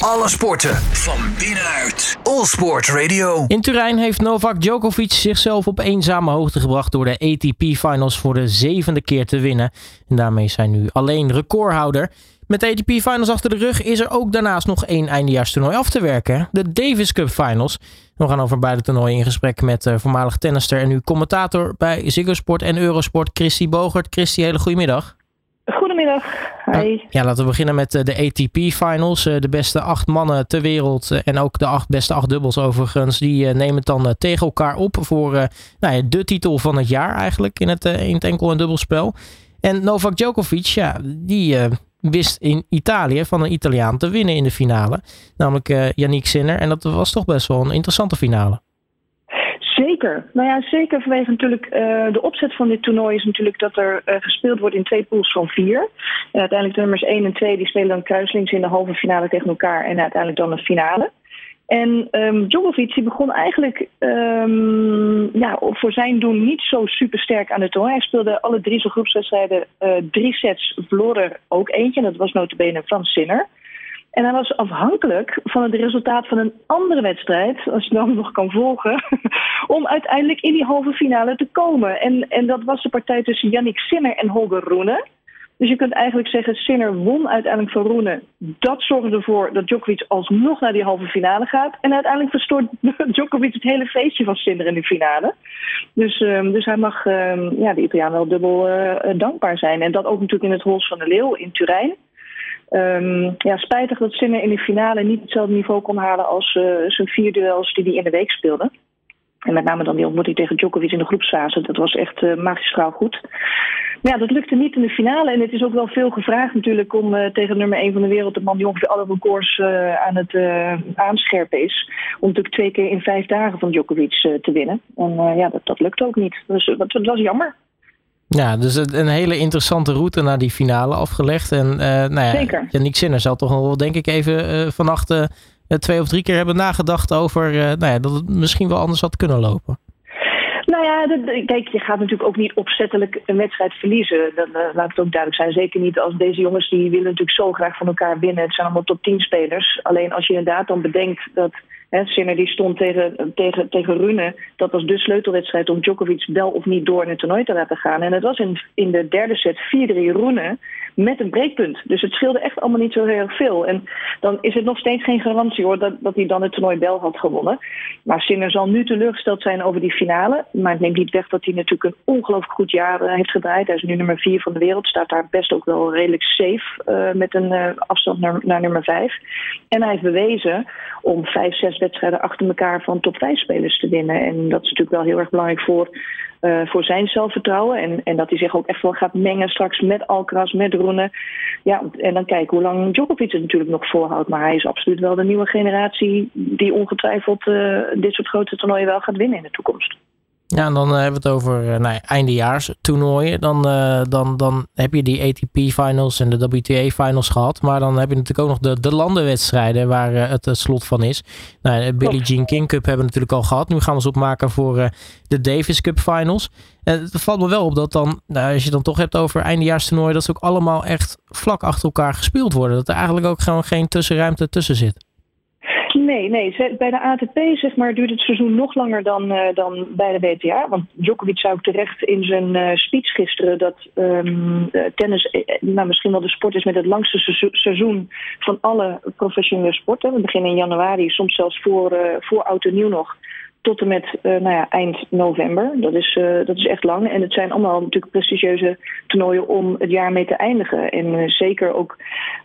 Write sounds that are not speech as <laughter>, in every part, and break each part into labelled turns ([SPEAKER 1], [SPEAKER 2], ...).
[SPEAKER 1] Alle sporten van binnenuit. All Sport Radio.
[SPEAKER 2] In Turijn heeft Novak Djokovic zichzelf op eenzame hoogte gebracht door de ATP Finals voor de zevende keer te winnen. En daarmee zijn nu alleen recordhouder. Met de ATP Finals achter de rug is er ook daarnaast nog één eindejaarstoernooi af te werken. De Davis Cup Finals. We gaan over beide toernooien in gesprek met uh, voormalig tennister en nu commentator bij Ziggo Sport en Eurosport, Christy Bogert. Christy, hele goedemiddag.
[SPEAKER 3] Goedemiddag. Hi.
[SPEAKER 2] Ja, laten we beginnen met eh, de ATP Finals. Eh, de beste acht mannen ter wereld en ook de acht beste acht dubbels overigens. Die nemen het dan tegen elkaar op voor nou ja, de titel van het jaar eigenlijk in het, in het enkel- en dubbelspel. En Novak Djokovic, ja, die wist in Italië van een Italiaan te winnen in de finale. Namelijk uh, Yannick Sinner. En dat was toch best wel een interessante finale.
[SPEAKER 3] Zeker. Nou ja, zeker vanwege natuurlijk uh, de opzet van dit toernooi is natuurlijk dat er uh, gespeeld wordt in twee pools van vier. En uiteindelijk de nummers 1 en 2 die spelen dan kruislings in de halve finale tegen elkaar en uiteindelijk dan de finale. En um, Djokovic die begon eigenlijk um, ja, voor zijn doen niet zo super sterk aan het toernooi. Hij speelde alle drie zijn groepswedstrijden drie sets, verloor er ook eentje. En dat was notabene van Sinner. En hij was afhankelijk van het resultaat van een andere wedstrijd, als je dan <laughs> nog kan volgen, <laughs> om uiteindelijk in die halve finale te komen. En, en dat was de partij tussen Yannick Sinner en Holger Rune. Dus je kunt eigenlijk zeggen, Sinner won uiteindelijk van Roene. Dat zorgde ervoor dat Djokovic alsnog naar die halve finale gaat. En uiteindelijk verstoort <laughs> Djokovic het hele feestje van Sinner in de finale. Dus, um, dus hij mag um, ja, de Italiaan wel dubbel uh, dankbaar zijn. En dat ook natuurlijk in het Hols van de Leeuw in Turijn. Um, ja, spijtig dat Sinner in de finale niet hetzelfde niveau kon halen als uh, zijn vier duels die hij in de week speelde. En met name dan die ontmoeting tegen Djokovic in de groepsfase. Dat was echt uh, magistraal goed. Maar ja, dat lukte niet in de finale. En het is ook wel veel gevraagd natuurlijk om uh, tegen nummer 1 van de wereld, de man die ongeveer alle records aan het aanscherpen is, om natuurlijk twee keer in vijf dagen van Djokovic te winnen. En ja, dat, dat lukt ook niet. Dus dat was jammer.
[SPEAKER 2] Ja, dus een hele interessante route naar die finale afgelegd. En nou ja,
[SPEAKER 3] Zeker.
[SPEAKER 2] Yannick Sinner zal toch wel, denk ik, even vannacht twee of drie keer hebben nagedacht over nou ja, dat het misschien wel anders had kunnen lopen.
[SPEAKER 3] Nou ja, dat, kijk, je gaat natuurlijk ook niet opzettelijk een wedstrijd verliezen. Dat, uh, laat het ook duidelijk zijn. Zeker niet als deze jongens, die willen natuurlijk zo graag van elkaar winnen. Het zijn allemaal top 10 spelers. Alleen als je inderdaad dan bedenkt dat Hè, die stond tegen, tegen, tegen Rune. Dat was de sleutelwedstrijd om Djokovic wel of niet door in het toernooi te laten gaan. En het was in, in de derde set 4-3 Rune met een breekpunt. Dus het scheelde echt allemaal niet zo heel erg veel. En dan is het nog steeds geen garantie hoor dat, dat hij dan het toernooi wel had gewonnen. Maar Sinner zal nu teleurgesteld zijn over die finale. Maar het neemt niet weg dat hij natuurlijk een ongelooflijk goed jaar uh, heeft gedraaid. Hij is nu nummer 4 van de wereld. Staat daar best ook wel redelijk safe uh, met een uh, afstand naar, naar nummer 5. En hij heeft bewezen om 5, 6 wedstrijden achter elkaar van top 5 spelers te winnen. En dat is natuurlijk wel heel erg belangrijk voor, uh, voor zijn zelfvertrouwen. En, en dat hij zich ook echt wel gaat mengen straks met Alcaraz, met Roene. Ja, en dan kijken hoe lang Djokovic het natuurlijk nog voorhoudt. Maar hij is absoluut wel de nieuwe generatie die ongetwijfeld uh, dit soort grote toernooien wel gaat winnen in de toekomst.
[SPEAKER 2] Ja, en dan uh, hebben we het over uh, nou ja, eindejaars toernooien. Dan, uh, dan, dan heb je die ATP finals en de WTA finals gehad. Maar dan heb je natuurlijk ook nog de, de landenwedstrijden waar het, het slot van is. Nou, de Billie Jean King Cup hebben we natuurlijk al gehad. Nu gaan we ons opmaken voor de Davis Cup finals. het valt me wel op dat dan, nou, als je dan toch hebt over eindejaarstoernooien, dat ze ook allemaal echt vlak achter elkaar gespeeld worden. Dat er eigenlijk ook gewoon geen tussenruimte tussen zit.
[SPEAKER 3] Nee, nee. Bij de ATP zeg maar, duurt het seizoen nog langer dan, uh, dan bij de WTA. Want Djokovic zou terecht in zijn uh, speech gisteren dat um, tennis nou, misschien wel de sport is met het langste se seizoen van alle professionele sporten. We beginnen in januari, soms zelfs voor, voor oud en nieuw nog tot en met uh, nou ja, eind november. Dat is, uh, dat is echt lang. En het zijn allemaal natuurlijk prestigieuze toernooien om het jaar mee te eindigen. En uh, zeker ook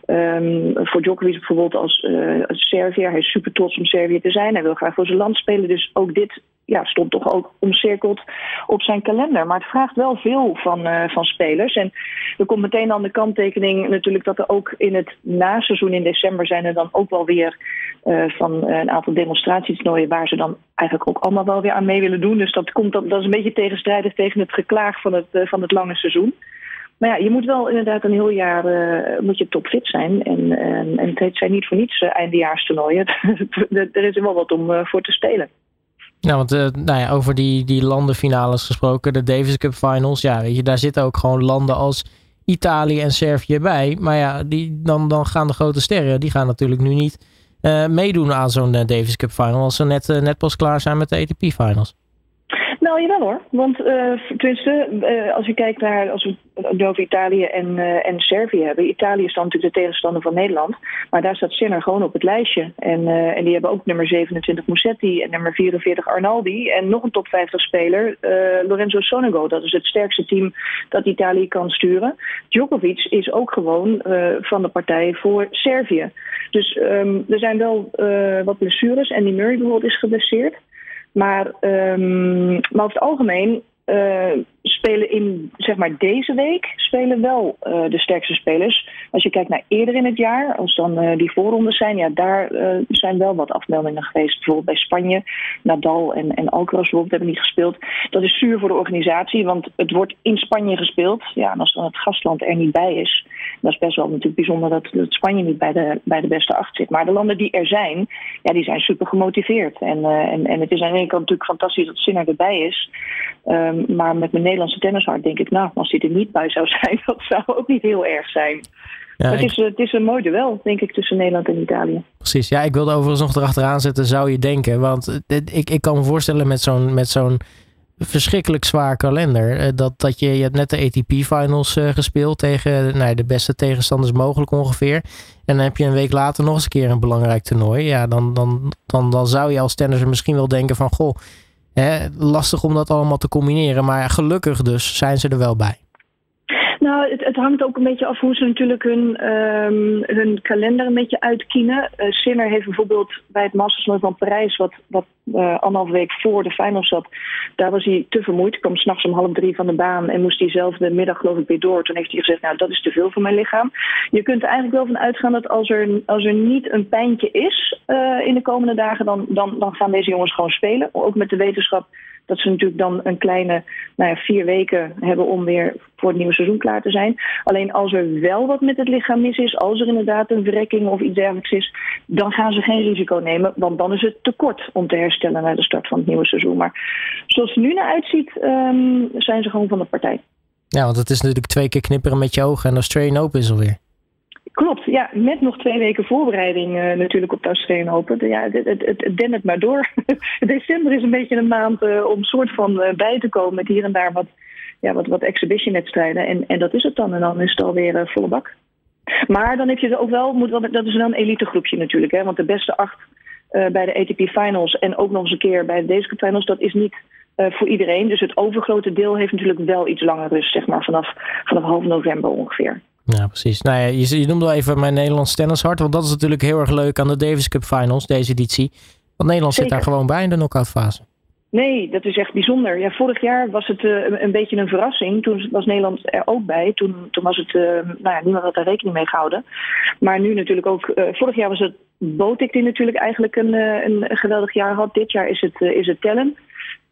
[SPEAKER 3] um, voor Djokovic bijvoorbeeld als, als Serviër. Hij is super trots om Servië te zijn. Hij wil graag voor zijn land spelen. Dus ook dit ja, stond toch ook omcirkeld op zijn kalender. Maar het vraagt wel veel van, uh, van spelers. En er komt meteen aan de kanttekening natuurlijk dat er ook in het naseizoen in december zijn er dan ook wel weer uh, van een aantal demonstratietoernooien waar ze dan eigenlijk ook allemaal wel weer aan mee willen doen. Dus dat, komt, dat, is een beetje tegenstrijdig tegen het geklaag van het, van het lange seizoen. Maar ja, je moet wel inderdaad een heel jaar moet je topfit zijn. En, en, het zijn niet voor niets uh, <laughs> er is er wel wat om voor te spelen.
[SPEAKER 2] Ja, want uh, nou ja, over die, die landenfinales gesproken, de Davis Cup Finals, ja, weet je, daar zitten ook gewoon landen als Italië en Servië bij. Maar ja, die, dan, dan gaan de grote sterren, die gaan natuurlijk nu niet meedoen aan zo'n Davis Cup final als ze net, net pas klaar zijn met de ATP finals?
[SPEAKER 3] Nou, jawel hoor. Want uh, tenminste, uh, als je kijkt naar, als we het over Italië en, uh, en Servië hebben. Italië is dan natuurlijk de tegenstander van Nederland. Maar daar staat Sinner gewoon op het lijstje. En, en die hebben ook nummer 27 Musetti en nummer 44 Arnaldi. En nog een top 50 speler, Lorenzo Sonego. Dat is het sterkste team dat Italië kan sturen. Djokovic is ook gewoon van de partij voor Servië. Dus um, er zijn wel wat blessures. En die Murray bijvoorbeeld is geblesseerd. Maar, um, maar over het algemeen uh, spelen in zeg maar deze week spelen wel uh, de sterkste spelers. Als je kijkt naar eerder in het jaar, als dan uh, die voorrondes zijn, ja, daar zijn wel wat afmeldingen geweest. Bijvoorbeeld bij Spanje, Nadal en, en Alcaraz bijvoorbeeld hebben niet gespeeld. Dat is zuur voor de organisatie, want het wordt in Spanje gespeeld. Ja, en als dan het gastland er niet bij is, dat is best wel natuurlijk bijzonder dat, dat Spanje niet bij de, bij de beste acht zit. Maar de landen die er zijn, ja, die zijn super gemotiveerd. En, en, en het is aan de ene kant natuurlijk fantastisch dat Sinner erbij is. Um, maar met mijn Nederlandse tennishart denk ik, nou, als hij er niet bij zou <laughs> zijn, dat zou ook niet heel erg zijn. Ja, het, is, het is een mooi duel, denk ik, tussen Nederland en Italië.
[SPEAKER 2] Precies, ja, ik wilde overigens nog erachteraan zetten, zou je denken. Want ik, ik kan me voorstellen met zo'n, met zo'n verschrikkelijk zwaar kalender. Eh, dat, dat je, je hebt net de ATP-finals uh, gespeeld tegen nou, de beste tegenstanders mogelijk ongeveer. En dan heb je een week later nog eens een keer een belangrijk toernooi. Ja, dan, dan, dan, dan zou je als tennisser misschien wel denken van... Goh, Hè, lastig om dat allemaal te combineren, maar gelukkig dus zijn ze er wel bij.
[SPEAKER 3] Nou, het, hangt ook een beetje af hoe ze natuurlijk hun, um, hun kalender een beetje uitkiezen. Uh, Sinner heeft bijvoorbeeld bij het Masters van Parijs, wat, wat uh, anderhalf week voor de finals zat, daar was hij te vermoeid. Kwam s'nachts om half drie van de baan en moest hij zelf de middag geloof ik weer door. Toen heeft hij gezegd, nou dat is te veel voor mijn lichaam. Je kunt er eigenlijk wel van uitgaan dat als er, als er niet een pijntje is uh, in de komende dagen, dan, dan, dan gaan deze jongens gewoon spelen. Ook met de wetenschap dat ze natuurlijk dan een kleine nou ja, vier weken hebben om weer voor het nieuwe seizoen klaar te zijn. Alleen als er wel wat met het lichaam mis is, als er inderdaad een verrekking of iets dergelijks is, dan gaan ze geen risico nemen, want dan is het te kort om te herstellen naar de start van het nieuwe seizoen. Maar zoals het nu naar uitziet, um, zijn ze gewoon van de partij.
[SPEAKER 2] Ja, want het is natuurlijk twee keer knipperen met je ogen en Australian Open is alweer.
[SPEAKER 3] Klopt, ja, met nog twee weken voorbereiding uh, natuurlijk op Australian Open. Ja, het, het, het, het het maar door. <laughs> December is een beetje een maand uh, om soort van uh, bij te komen met hier en daar wat, ja, wat, wat exhibition-wedstrijden. En, en dat is het dan. En dan is het alweer volle bak. Maar dan heb je ook wel, moet dat is wel een elite groepje natuurlijk. Hè, want de beste acht bij de ATP Finals en ook nog eens een keer bij de Davis Finals, dat is niet voor iedereen. Dus het overgrote deel heeft natuurlijk wel iets langer rust, zeg maar vanaf, vanaf half november ongeveer.
[SPEAKER 2] Ja, precies. Nou ja, je, je noemde wel even mijn Nederlands tennishart. Want dat is natuurlijk heel erg leuk aan de Davis Cup Finals, deze editie. Want Nederland zit daar gewoon bij in de knockout fase.
[SPEAKER 3] Nee, dat is echt bijzonder. Ja, vorig jaar was het uh, een beetje een verrassing. Toen was Nederland er ook bij. Toen, toen was het, uh, nou ja, niemand had daar rekening mee gehouden. Maar nu natuurlijk ook, uh, vorig jaar was het Botik die natuurlijk eigenlijk een, een geweldig jaar had. Dit jaar is het, is het Tellen.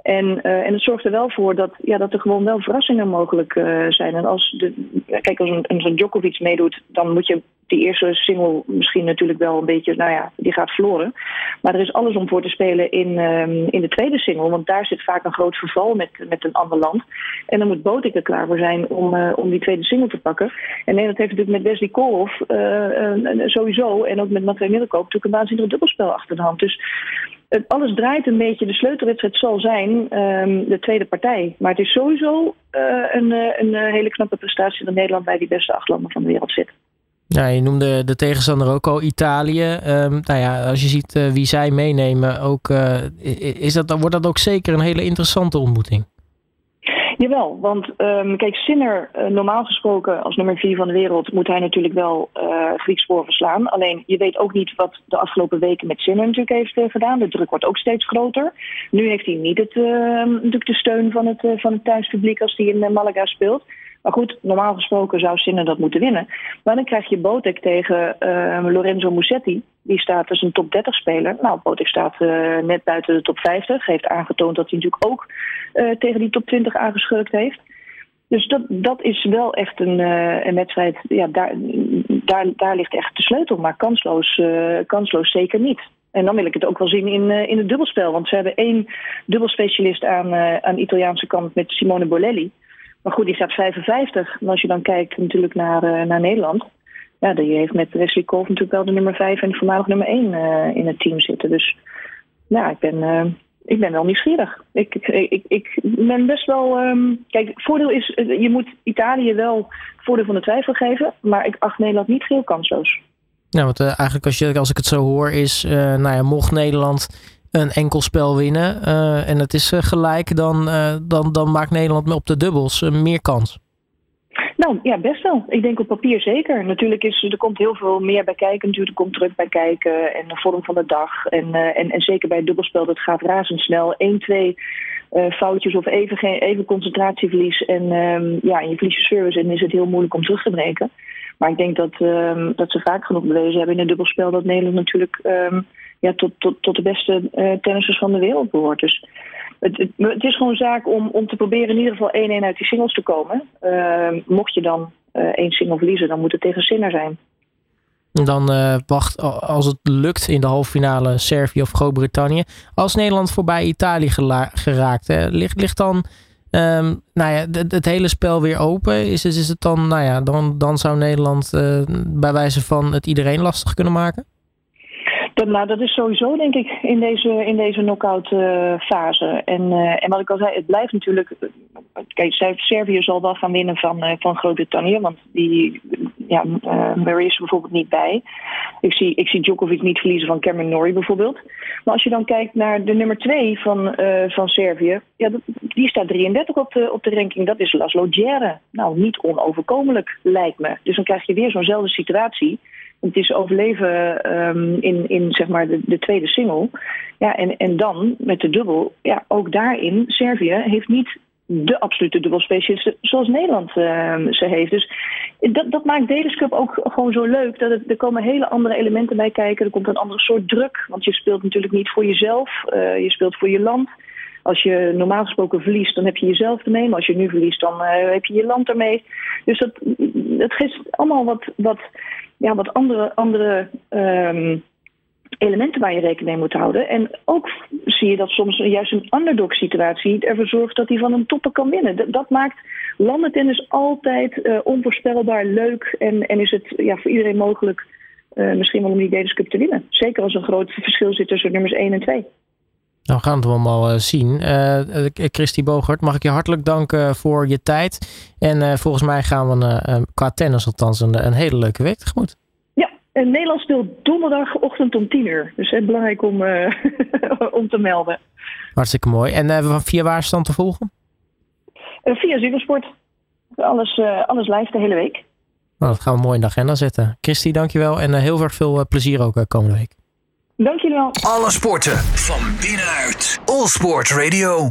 [SPEAKER 3] En, uh, en het zorgt er wel voor dat, ja, dat er gewoon wel verrassingen mogelijk uh, zijn. En als de, kijk, als een, een Djokovic meedoet, dan moet je die eerste single misschien natuurlijk wel een beetje, nou ja, die gaat verloren. Maar er is alles om voor te spelen in, um, in de tweede single. Want daar zit vaak een groot verval met, met een ander land. En dan moet Botik er klaar voor zijn om, uh, om die tweede single te pakken. En Nederland heeft natuurlijk met Wesley Koolhof sowieso, en ook met Mathieu Middelkoop, natuurlijk een waanzinnig dubbelspel achter de hand. Dus het, alles draait een beetje. De sleutelwedstrijd zal zijn um, de tweede partij. Maar het is sowieso uh, een, uh, een uh, hele knappe prestatie dat Nederland bij die beste acht landen van de wereld zit.
[SPEAKER 2] Ja, je noemde de tegenstander ook al Italië. Um, nou ja, als je ziet wie zij meenemen, ook, is dat, wordt dat ook zeker een hele interessante ontmoeting.
[SPEAKER 3] Jawel, want um, kijk, Sinner, uh, normaal gesproken als nummer vier van de wereld, moet hij natuurlijk wel uh, Grieks spoor verslaan. Alleen je weet ook niet wat de afgelopen weken met Sinner natuurlijk heeft uh, gedaan. De druk wordt ook steeds groter. Nu heeft hij niet het, natuurlijk de steun van het, van het thuispubliek als hij in Malaga speelt. Maar goed, normaal gesproken zou Sinner dat moeten winnen. Maar dan krijg je Botek tegen uh, Lorenzo Musetti. Die staat als een top 30 speler. Nou, Botek staat uh, net buiten de top 50. Heeft aangetoond dat hij natuurlijk ook uh, tegen die top 20 aangeschurkt heeft. Dus dat, dat is wel echt een, een wedstrijd. Ja, daar, daar, daar ligt echt de sleutel. Maar kansloos, kansloos zeker niet. En dan wil ik het ook wel zien in, in het dubbelspel. Want ze hebben één dubbelspecialist aan, aan Italiaanse kant met Simone Bolelli. Maar goed, die staat 55. En als je dan kijkt natuurlijk naar, uh, naar Nederland. Ja, die heeft met Wesley Kolf natuurlijk wel de nummer 5 en voormalig nummer 1 in het team zitten. Dus ja, ik ben, ik ben wel nieuwsgierig. Ik, ik, ik, ik ben best wel. Um, kijk, voordeel is, je moet Italië wel voordeel van de twijfel geven. Maar ik acht Nederland niet heel kansloos.
[SPEAKER 2] Nou, want eigenlijk als, je, als ik het zo hoor, is, nou ja, mocht Nederland een enkel spel winnen en het is gelijk, dan, dan, dan maakt Nederland op de dubbels meer kans.
[SPEAKER 3] Nou ja, best wel. Ik denk op papier zeker. Natuurlijk is er komt heel veel meer bij kijken. Natuurlijk komt druk bij kijken en de vorm van de dag. En, en, en zeker bij het dubbelspel, dat gaat razendsnel. 1, 2 uh, foutjes of even, geen, even concentratieverlies. En um, ja, je verlies je service en is het heel moeilijk om terug te breken. Maar ik denk dat, um, dat ze vaak genoeg bewezen hebben in het dubbelspel dat Nederland natuurlijk um, ja, tot, tot, tot de beste uh, tennissers van de wereld behoort. Dus het, is gewoon zaak om, om te proberen in ieder geval 1-1 uit die singles te komen. Uh, mocht je dan uh, één single verliezen, dan moet het tegen Sinner zijn.
[SPEAKER 2] Dan uh, wacht, als het lukt in de halve finale Servië of Groot-Brittannië. Als Nederland voorbij Italië geraakt, hè, ligt, ligt dan Um, nou ja, het, hele spel weer open. Is, is het dan, nou ja, dan, dan zou Nederland uh, bij wijze van het iedereen lastig kunnen maken?
[SPEAKER 3] Dat, nou, dat is sowieso denk ik in deze, in deze knock-out uh, fase. En, uh, en wat ik al zei, het blijft natuurlijk. Kijk, Servië zal wel gaan winnen van, van Groot-Brittannië, want die, ja, Murray is er bijvoorbeeld niet bij. Ik zie, ik zie Djokovic niet verliezen van Cameron Norrie bijvoorbeeld. Maar als je dan kijkt naar de nummer 2 van, van Servië, ja, die staat 33 op de, op de ranking. Dat is Laszlo Djere. Nou, niet onoverkomelijk, lijkt me. Dus dan krijg je weer zo'nzelfde situatie het is overleven um, in, in zeg maar de, de, tweede single. Ja, en, en dan met de dubbel, ja, ook daarin, Servië heeft niet de absolute dubbelspecialist zoals Nederland uh, ze heeft. Dus dat, dat maakt Davis Cup ook gewoon zo leuk. Dat het, er komen hele andere elementen bij kijken. Er komt een andere soort druk. Want je speelt natuurlijk niet voor jezelf. Uh, je speelt voor je land. Als je normaal gesproken verliest, dan heb je jezelf ermee. Maar als je nu verliest, dan uh, heb je je land ermee. Dus dat, het geeft allemaal wat, wat ja, wat andere, andere um, elementen waar je rekening mee moet houden. En ook zie je dat soms juist een underdog situatie ervoor zorgt dat hij van een toppen kan winnen. Dat, maakt landentennis altijd uh, onvoorspelbaar leuk en, en is het ja, voor iedereen mogelijk uh, misschien wel om die Davis Cup te winnen. Zeker als er een groot verschil zit tussen nummers 1 en 2.
[SPEAKER 2] Nou, gaan we allemaal uh, zien. Uh, Christy Bogert, mag ik je hartelijk danken voor je tijd. En uh, volgens mij gaan we qua tennis althans een, een, hele leuke week tegemoet.
[SPEAKER 3] Ja, en Nederland speelt donderdagochtend om 10 uur. Dus het belangrijk om, <laughs> om te melden.
[SPEAKER 2] Hartstikke mooi. En via waar is te volgen?
[SPEAKER 3] via Ziggosport. Alles, alles live de hele week.
[SPEAKER 2] Nou, dat gaan we mooi in de agenda zetten. Christy, dankjewel. En heel erg veel plezier ook komende week.
[SPEAKER 3] Dank jullie wel.
[SPEAKER 1] Alle sporten van binnenuit. All Sport Radio.